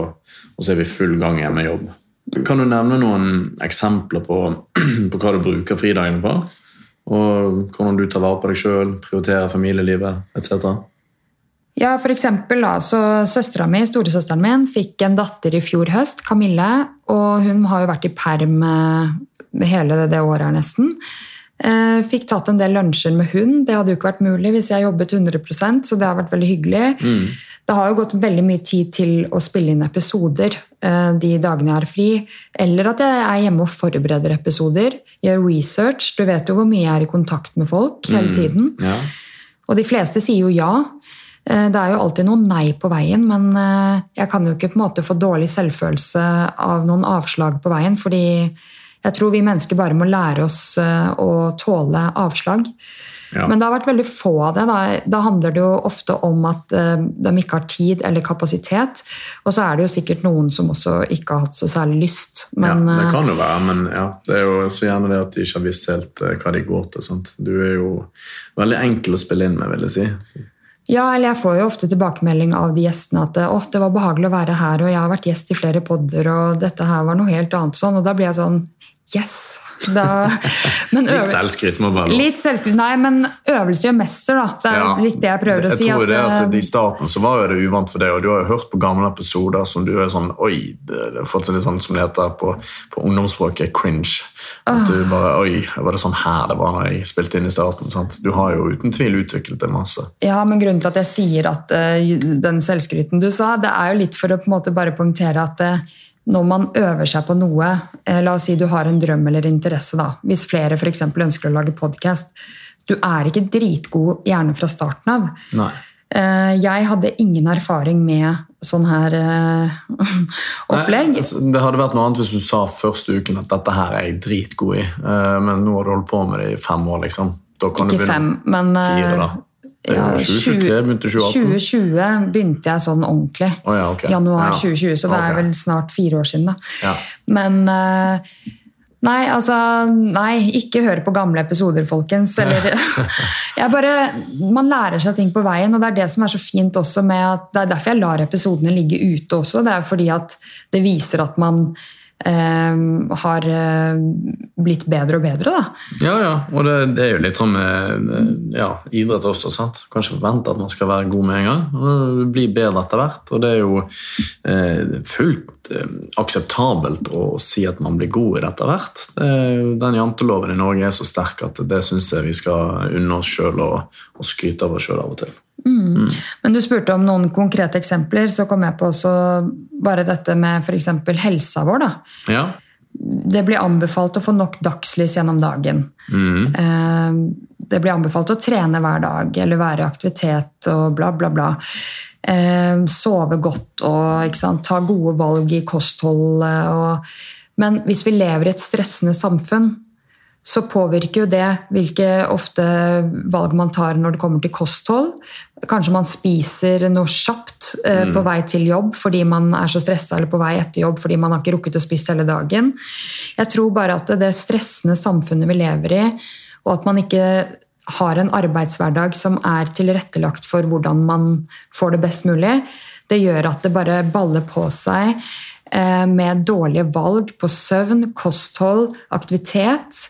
og så er vi full gang igjen med jobb. Kan du nevne noen eksempler på, på hva du bruker fridagene på? Og hvordan du tar vare på deg sjøl, prioriterer familielivet etc.? Ja, for eksempel, da, så Søstera mi, storesøsteren min, fikk en datter i fjor høst, Camille. Og hun har jo vært i perm eh, hele det, året her nesten. Eh, fikk tatt en del lunsjer med hund. Det hadde jo ikke vært mulig hvis jeg jobbet 100 så det har vært veldig hyggelig. Mm. Det har jo gått veldig mye tid til å spille inn episoder eh, de dagene jeg har fri. Eller at jeg er hjemme og forbereder episoder. Gjør research. Du vet jo hvor mye jeg er i kontakt med folk hele tiden. Ja. Og de fleste sier jo ja. Eh, Det er jo alltid noen nei på veien, men eh, jeg kan jo ikke på en måte få dårlig selvfølelse av noen avslag på veien, fordi jeg tror vi mennesker bare må lære oss å tåle avslag. Ja. Men det har vært veldig få av det. Da, da handler det jo ofte om at eh, de ikke har tid eller kapasitet. Og så er det jo sikkert noen som også ikke har hatt så særlig lyst. Men ja, det eh, kan jo være, men ja, det er jo så gjerne det at de ikke har visst helt eh, hva de går til. Sant? Du er jo veldig enkel å spille inn med, vil jeg si. Ja, eller jeg får jo ofte tilbakemelding av de gjestene at «Åh, det var behagelig å være her, og jeg har vært gjest i flere podder, og dette her var noe helt annet sånn. Og da blir jeg sånn Yes! Da, men Litt selvskryt må være. Litt selvskryt. Nei, men øvelse gjør mester, da. Det er Ja. litt det jeg prøver å jeg si. tror det at, at eh, I starten så var det uvant for deg, og du har jo hørt på gamle episoder som du er sånn Oi, det har fått litt sånn som det heter på, på ungdomsspråket, cringe. At du bare Oi, var det sånn her det var når jeg spilte inn i starten? Sant? Du har jo uten tvil utviklet det masse. Ja, men grunnen til at jeg sier at uh, den selvskryten du sa, det er jo litt for å på en måte bare poengtere at eh, når man øver seg på noe, eh, la oss si du har en drøm eller interesse, da. Hvis flere for ønsker å lage podkast. Du er ikke dritgod gjerne fra starten av. Nei. Eh, Jeg hadde ingen erfaring med sånn her uh, opplegg. Nei, altså, det hadde vært noe annet hvis du sa første uken at dette her er jeg dritgod i, uh, men nå har du holdt på med det i fem år, liksom. Ikke fem, men Fire, da. Ja, 2023, begynte 2018. 2020 begynte jeg sånn ordentlig. Å ja, ok. Januar Ja. 2020, så det er vel snart fire år siden. da. Ja. Men eh, Nei, altså Nei, ikke hør på gamle episoder, folkens. Eller jeg bare, Man lærer seg ting på veien, og det er det som er så fint også med at Det er derfor jeg lar episodene ligge ute også. Det er fordi at det viser at man eh, har eh, blitt bedre og bedre, da. Ja, ja, og det, det er jo litt sånn med ja, idrett også. sant? Kanskje forvente at man skal være god med en gang. og Bli bedre etter hvert. Og det er jo eh, fullt eh, akseptabelt å si at man blir god i det etter hvert. Er jo- den janteloven i Norge er så sterk at det syns jeg vi skal unne oss sjøl og, og skryte av oss sjøl av og til. Men du spurte om noen konkrete eksempler, så kom jeg på også bare dette med f.eks. helsa vår. da. Ja. Det blir anbefalt å få nok dagslys gjennom dagen. Mhm. Eh, Det blir anbefalt å trene hver dag eller være i aktivitet og bla, bla, bla. Eh, Sove godt og sant, ta gode valg i kostholdet. Og... Men hvis vi lever i et stressende samfunn, så påvirker jo det hvilke ofte valg man tar når det kommer til kosthold. Kanskje man spiser noe kjapt eh, på vei til jobb fordi man er så stressa, eller på vei etter jobb fordi man har ikke rukket å spise hele dagen. Jeg tror bare at det stressende samfunnet vi lever i, og at man ikke har en arbeidshverdag som er tilrettelagt for hvordan man får det best mulig, det gjør at det bare baller på seg eh, med dårlige valg på søvn, kosthold, aktivitet.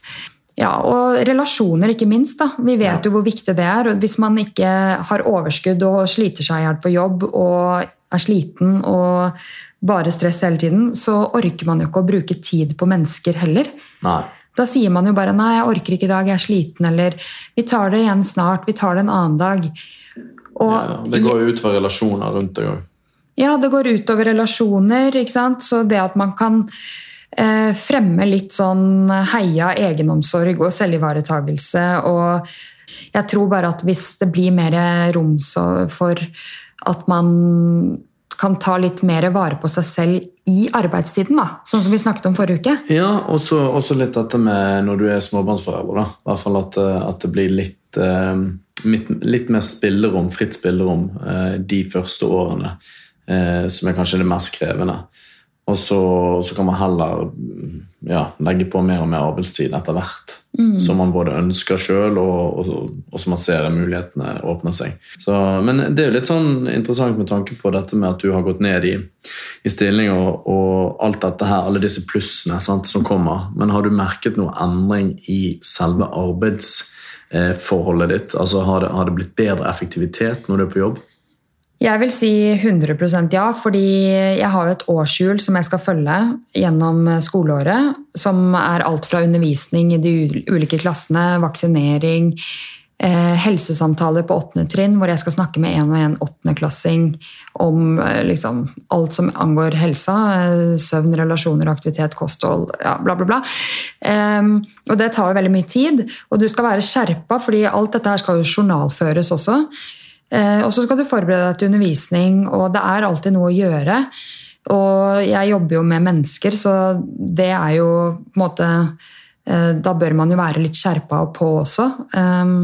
Ja, og relasjoner, ikke minst. da. Vi vet jo hvor viktig det er. og Hvis man ikke har overskudd og sliter seg i hjel på jobb og er sliten og bare stress hele tiden, så orker man jo ikke å bruke tid på mennesker heller. Nei. Da sier man jo bare 'nei, jeg orker ikke i dag, jeg er sliten', eller 'vi tar det igjen snart, vi tar det en annen dag'. Og, Ja, det går jo utover relasjoner rundt deg òg. ja, det går utover relasjoner, ikke sant? Så det at man kan eh, fremme litt sånn heia egenomsorg og selvivaretagelse og jeg tror bare at hvis det blir mer rom for at man kan ta litt mer vare på seg selv i arbeidstiden, da, sånn som vi snakket om forrige uke. Ja, og så litt dette med når du er småbarnsforelder. da. I hvert fall at, eh, at det blir litt, eh, litt, litt mer spillerom, fritt spillerom eh, de første årene, som er kanskje det mest krevende. Og så, så kan man heller ja, legge på mer og mer arbeidstid etter hvert. Mm. Som man både ønsker sjøl, og, og, og som man ser mulighetene åpne seg. Så, men det er jo litt sånn interessant med tanke på dette med at du har gått ned i, i stilling og, og, alt dette her, alle disse plussene sant, som kommer. Men har du merket noe endring i selve arbeidsforholdet ditt? Altså har det, har det blitt bedre effektivitet når du er på jobb? Jeg vil si 100% ja, fordi jeg har et årshjul som jeg skal følge gjennom skoleåret. Som er alt fra undervisning i de ulike klassene, vaksinering, eh, helsesamtaler på åttende trinn, hvor jeg skal snakke med en og en åttendeklassing om eh, liksom, alt som angår helsa. Eh, søvn, relasjoner, aktivitet, kosthold, ja, bla, bla, bla. Um, og det tar jo veldig mye tid, og du skal være skjerpa, fordi alt dette her skal jo journalføres også. Eh, og så skal du forberede deg til undervisning, og det er alltid noe å gjøre. Og jeg jobber jo med mennesker, så det er jo på en måte eh, Da bør man jo være litt skjerpa og på også. Um,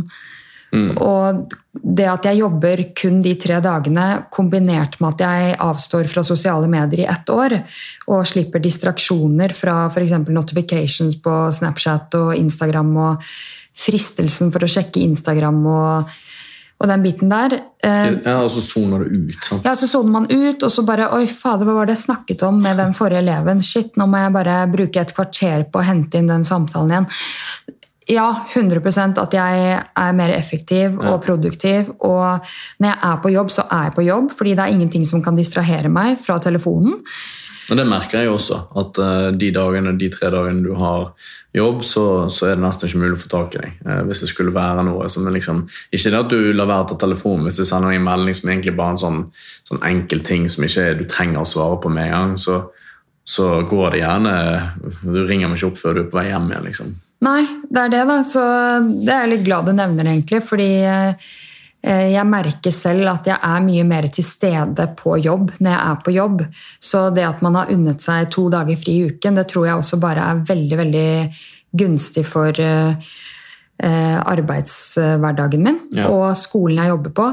mm. Og det at jeg jobber kun de tre dagene, kombinert med at jeg avstår fra sosiale medier i ett år, og slipper distraksjoner fra f.eks. notifications på Snapchat og Instagram, og fristelsen for å sjekke Instagram og og den biten der. Eh, ja, Og så soner du ut? sant? Ja, så soner man ut, og så bare Oi, fader, hva var det jeg snakket om med den forrige eleven? Shit, nå må jeg bare bruke et kvarter på å hente inn den samtalen igjen. Ja, 100% at jeg er mer effektiv og ja. produktiv. Og når jeg er på jobb, så er jeg på jobb, fordi det er ingenting som kan distrahere meg fra telefonen. Men det merker jeg også, at uh, de dagene, de tre dagene du har jobb, så, så, er det nesten ikke mulig å få tak i deg. Uh, hvis det skulle være noe som er liksom Ikke det at du lar være å ta telefonen hvis det sender en melding som egentlig bare er en sånn, sånn enkel ting som ikke du trenger å svare på med en gang, så, så går det gjerne Du ringer meg ikke opp før du er på vei hjem igjen, liksom. Nei, det er det, da. Så det er jeg litt glad du nevner, egentlig. fordi Eh, jeg merker selv at jeg er mye mer til stede på jobb når jeg er på jobb. Så det at man har unnet seg to dager fri i uken, det tror jeg også bare er veldig, veldig gunstig for eh, eh, arbeidshverdagen min ja. og skolen jeg jobber på.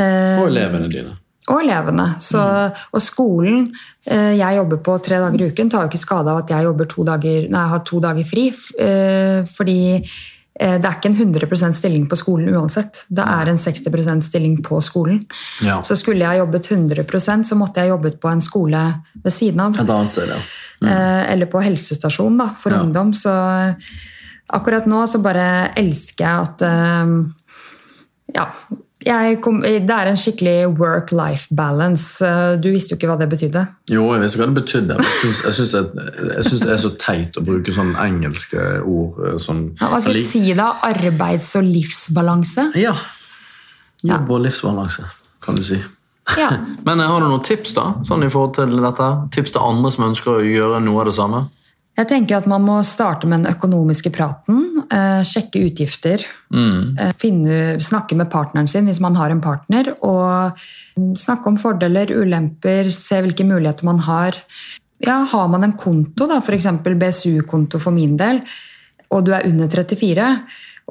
Og elevene dine. Og elevene. Så, mm. Og skolen jeg jobber på tre dager i uken, tar jo ikke skade av at jeg to dager, nei, har to dager fri. Fordi Eh, det er ikke en 100% stilling på skolen uansett. Det er en 60% stilling på skolen. Ja. Så skulle jeg jobbet 100% så måtte jeg jobbet på en skole ved siden av. Sted, ja. Mm. Eller på helsestasjon da, for ja. ungdom. Så akkurat nå så bare elsker jeg at eh, Ja, Kom, det er en skikkelig work-life balance. Du visste jo ikke hva det betydde. Jo, jeg visste hva det betydde. Jeg syns det er så teit å bruke sånne engelske ord. Eh, sånn, ja, hva skal vi si da? Arbeids- og livsbalanse? Ja. Jobb og livsbalanse, kan du si. Ja. Men eh, har du noen tips da, sånn i forhold til dette? Tips til andre som ønsker å gjøre noe av det samme? Jeg tenker at Man må starte med den økonomiske praten. Eh, sjekke utgifter. Mm. Eh, finne, snakke med partneren sin hvis man har en partner. Og snakke om fordeler, ulemper, se hvilke muligheter man har. Ja, Har man en konto, f.eks. BSU-konto for min del, og du er under 34,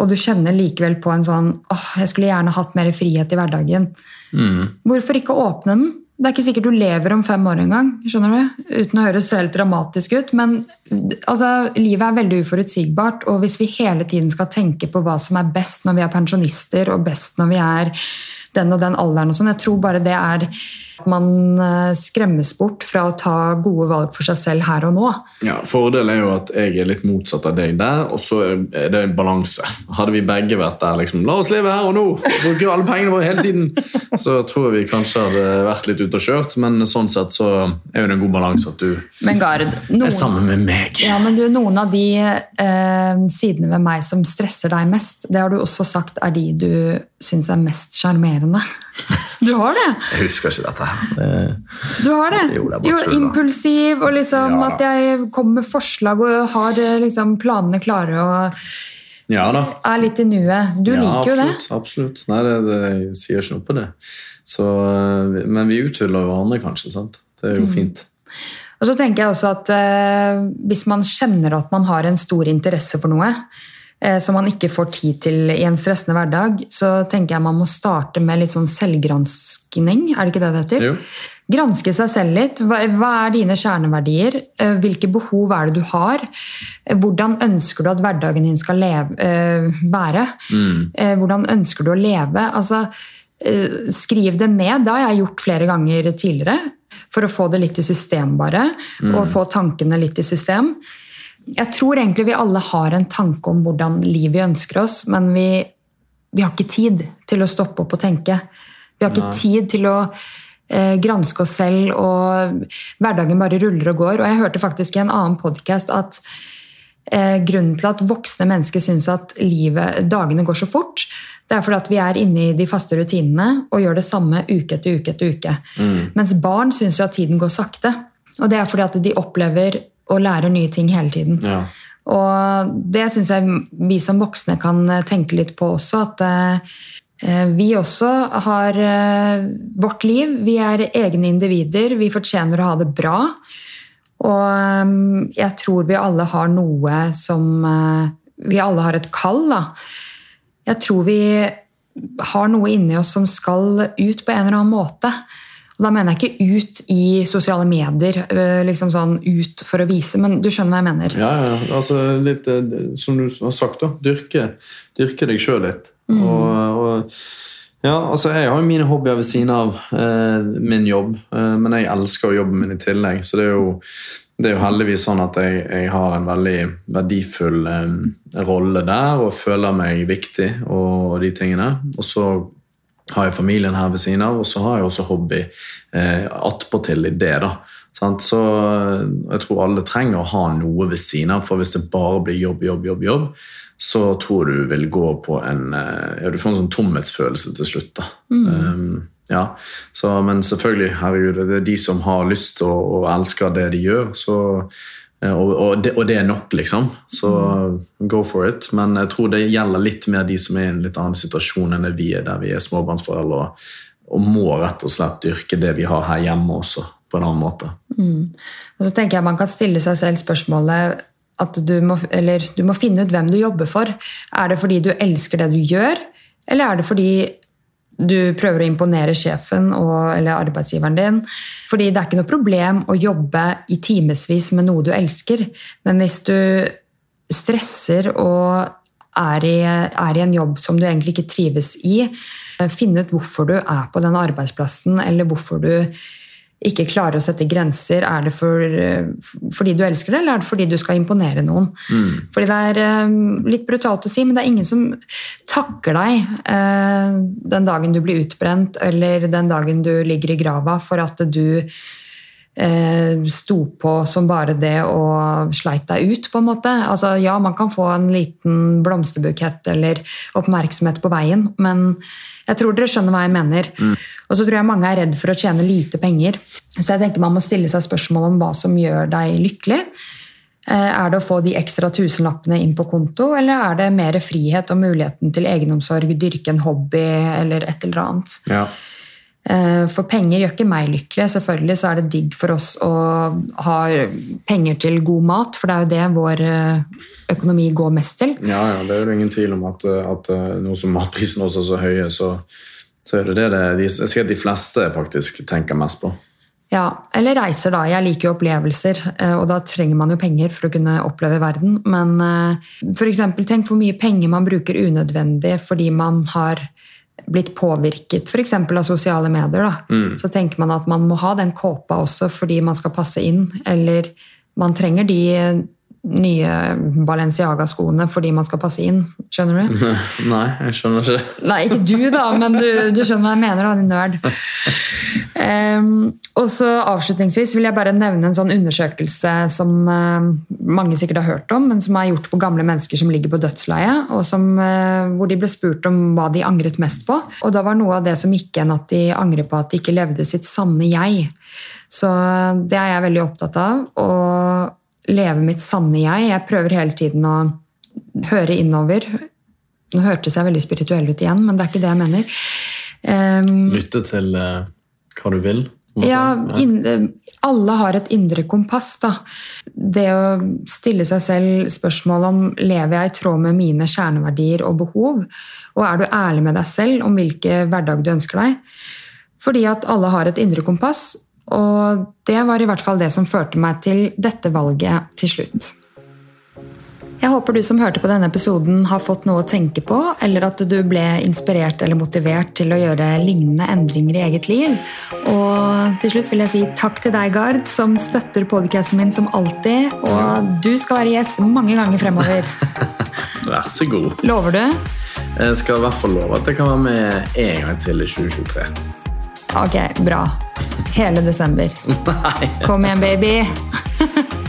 og du kjenner likevel på en sånn åh, jeg skulle gjerne hatt mer frihet i hverdagen. Mm. Hvorfor ikke åpne den? Det er ikke sikkert du lever om fem år engang, skjønner du? uten å høres helt dramatisk ut. Men altså, livet er veldig uforutsigbart, og hvis vi hele tiden skal tenke på hva som er best når vi er pensjonister, og best når vi er den og den alderen og sånn, jeg tror bare det er at man eh, skremmes bort fra å ta gode valg for seg selv her og nå. Ja, Fordelen er jo at jeg er litt motsatt av deg der, og så er det en balanse. Hadde vi begge vært der liksom, La oss leve her og nå! Bruke alle pengene våre hele tiden! Så tror jeg vi kanskje hadde vært litt ute og kjørt, men sånn sett så er det en god balanse at du Gard, noen, er sammen med meg. Ja, men du, Noen av de eh, sidene ved meg som stresser deg mest, det har du også sagt er de du syns er mest sjarmerende. Du har det? Jeg husker ikke dette. Du har det? Jo, det jo impulsiv, og liksom ja. at jeg kommer med forslag og har eh, liksom planene klare. og ja, er litt i nuet. Du ja, liker jo absolutt, det. Absolutt. Nei, det, det, jeg sier ikke noe på det. Så, eh, men vi uthuller hverandre, kanskje. sant? Det er jo mm. fint. Og så tenker jeg også at eh, Hvis man kjenner at man har en stor interesse for noe, som man ikke får tid til i en stressende hverdag, så tenker jeg man må starte med litt sånn selvgranskning. Er det ikke det det heter? Jo. Granske seg selv litt. Hva, hva er dine kjerneverdier? Eh, Hvilke behov er det du har? Eh, Hvordan ønsker du at hverdagen din skal leve, eh, være? Mm. Eh, Hvordan ønsker du å leve? Altså, eh, skriv det ned. Det har jeg gjort flere ganger tidligere. For å få det litt i system, bare. Og få tankene litt i system. Jeg tror egentlig vi alle har en tanke om hvordan livet vi ønsker oss, men vi, vi har ikke tid til å stoppe opp og tenke. Vi har ikke Nei. tid til å eh, granske oss selv, og hverdagen bare ruller og går. Og jeg hørte faktisk i en annen podkast at eh, grunnen til at voksne mennesker syns at livet, dagene går så fort, det er fordi at vi er inne i de faste rutinene og gjør det samme uke etter uke etter uke. Mm. Mens barn syns jo at tiden går sakte. Og det er fordi at de opplever og lærer nye ting hele tiden. Ja. Og det syns jeg vi som voksne kan eh, tenke litt på også. At eh, vi også har eh, vårt liv. Vi er egne individer. Vi fortjener å ha det bra. Og eh, jeg tror vi alle har noe som eh, Vi alle har et kall, da. Jeg tror vi har noe inni oss som skal ut på en eller annen måte. Og da mener jeg ikke ut i sosiale medier, eh, liksom sånn ut for å vise, men du skjønner hva jeg mener. Ja, ja. Altså, litt, eh, som du har sagt, da. Dyrke, dyrke deg sjøl litt. Og, og, ja, altså, jeg har jo mine hobbyer ved siden av eh, min jobb, eh, men jeg elsker jobben min i tillegg. Så det er jo, det er jo heldigvis sånn at jeg, jeg har en veldig verdifull eh, rolle der og føler meg viktig og, og de tingene. Og så har jeg familien her ved siden av, og så har jeg også hobby eh, attpåtil i det. da. Så eh, jeg tror alle trenger å ha noe ved siden av, for hvis det bare blir jobb, jobb, jobb, jobb, så tror du vil gå på en eh, ja, Du får en sånn tomhetsfølelse til slutt. da. Um, ja, så, Men selvfølgelig, herregud, det er de som har lyst og, og elsker det de gjør, så og, og, det, og det er nok, liksom. Så go for it. Men jeg tror det gjelder litt mer de som er i en litt annen situasjon enn det vi er, der vi er småbarnsforeldre og, og må rett og slett dyrke det vi har her hjemme også, på en annen måte. Og så tenker jeg Man kan stille seg selv spørsmålet at du må, eller du må finne ut hvem du jobber for. Er det fordi du elsker det du gjør, eller er det fordi du prøver å imponere sjefen og, eller arbeidsgiveren din? Fordi det er ikke noe problem å jobbe i timevis med noe du elsker, men hvis du stresser og er i, er i en jobb som du egentlig ikke trives i, finne ut hvorfor du er på den arbeidsplassen, eller hvorfor du ikke klarer å sette grenser. Er det for, fordi du elsker det, eller er det fordi du skal imponere noen? Fordi det er eh, litt brutalt å si, men det er ingen som takker deg eh, den dagen du blir utbrent, eller den dagen du ligger i grava for at du eh, sto på som bare det og sleit deg ut, på en måte. Altså, ja, man kan få en liten blomsterbukett eller oppmerksomhet på veien, men jeg tror dere skjønner hva jeg mener. Og så tror jeg mange er redd for å tjene lite penger. Så jeg tenker man må stille seg spørsmål om hva som gjør deg lykkelig. Eh, Er det å få de ekstra tusenlappene inn på konto, eller er det mer frihet og muligheten til egenomsorg, dyrke en hobby eller et eller annet? Ja. Eh, For penger gjør ikke meg lykkelig. Selvfølgelig så er det digg for oss å ha penger til god mat, for det er jo det vår eh, økonomi går mest til. Ja, ja, det er jo ingen tvil om at, at nå som matprisene også er så høye, så, så er det det, det de, jeg ser de fleste faktisk tenker mest på. Ja, Eller reiser, da. Jeg liker jo opplevelser, eh, og da trenger man jo penger for å kunne oppleve verden. Men f.eks. tenk hvor mye penger man bruker unødvendig fordi man har blitt påvirket f.eks. av sosiale medier. Da. Så tenker man at man må ha den kåpa også fordi man skal passe inn. Eller man trenger de nye Balenciaga-skoene fordi man skal passe inn. Skjønner du? Nei, jeg skjønner ikke. Nei, ikke du, da, men du, du skjønner hva jeg mener, da, din nerd. Ehm, og så Avslutningsvis vil jeg bare nevne en sånn undersøkelse som uh, mange sikkert har hørt om, men som er gjort på gamle mennesker som ligger på dødsleiet, og eh, hvor de ble spurt om hva de angret mest på. Og da var noe av det som gikk igjen, at de angrer på at de ikke levde sitt sanne jeg. Så det er jeg veldig opptatt av. Å leve mitt sanne jeg. Jeg prøver hele tiden å høre innover. Nå hørtes jeg veldig spirituell ut igjen, men det er ikke det jeg mener. Um, Lytte til eh, hva du vil, Ja, in, alle har et indre kompass. da. Det å stille seg selv spørsmål om lever jeg i tråd med mine kjerneverdier og behov, og er du ærlig med deg selv om hvilken hverdag du ønsker deg? Fordi at alle har et indre kompass, og det var i hvert fall det som førte meg til dette valget til slutt. Jeg håper du som hørte på denne episoden har fått noe å tenke på, eller at du ble inspirert eller motivert til å gjøre lignende endringer i eget liv. Og til slutt vil jeg si takk til deg, Gard, som støtter podcasten min som alltid. Og du skal være gjest mange ganger fremover. Vær så god. Lover du? Jeg skal i hvert fall love at jeg kan være med en gang til i 2023. Ok, bra. Hele desember. Nei. Kom igjen, baby.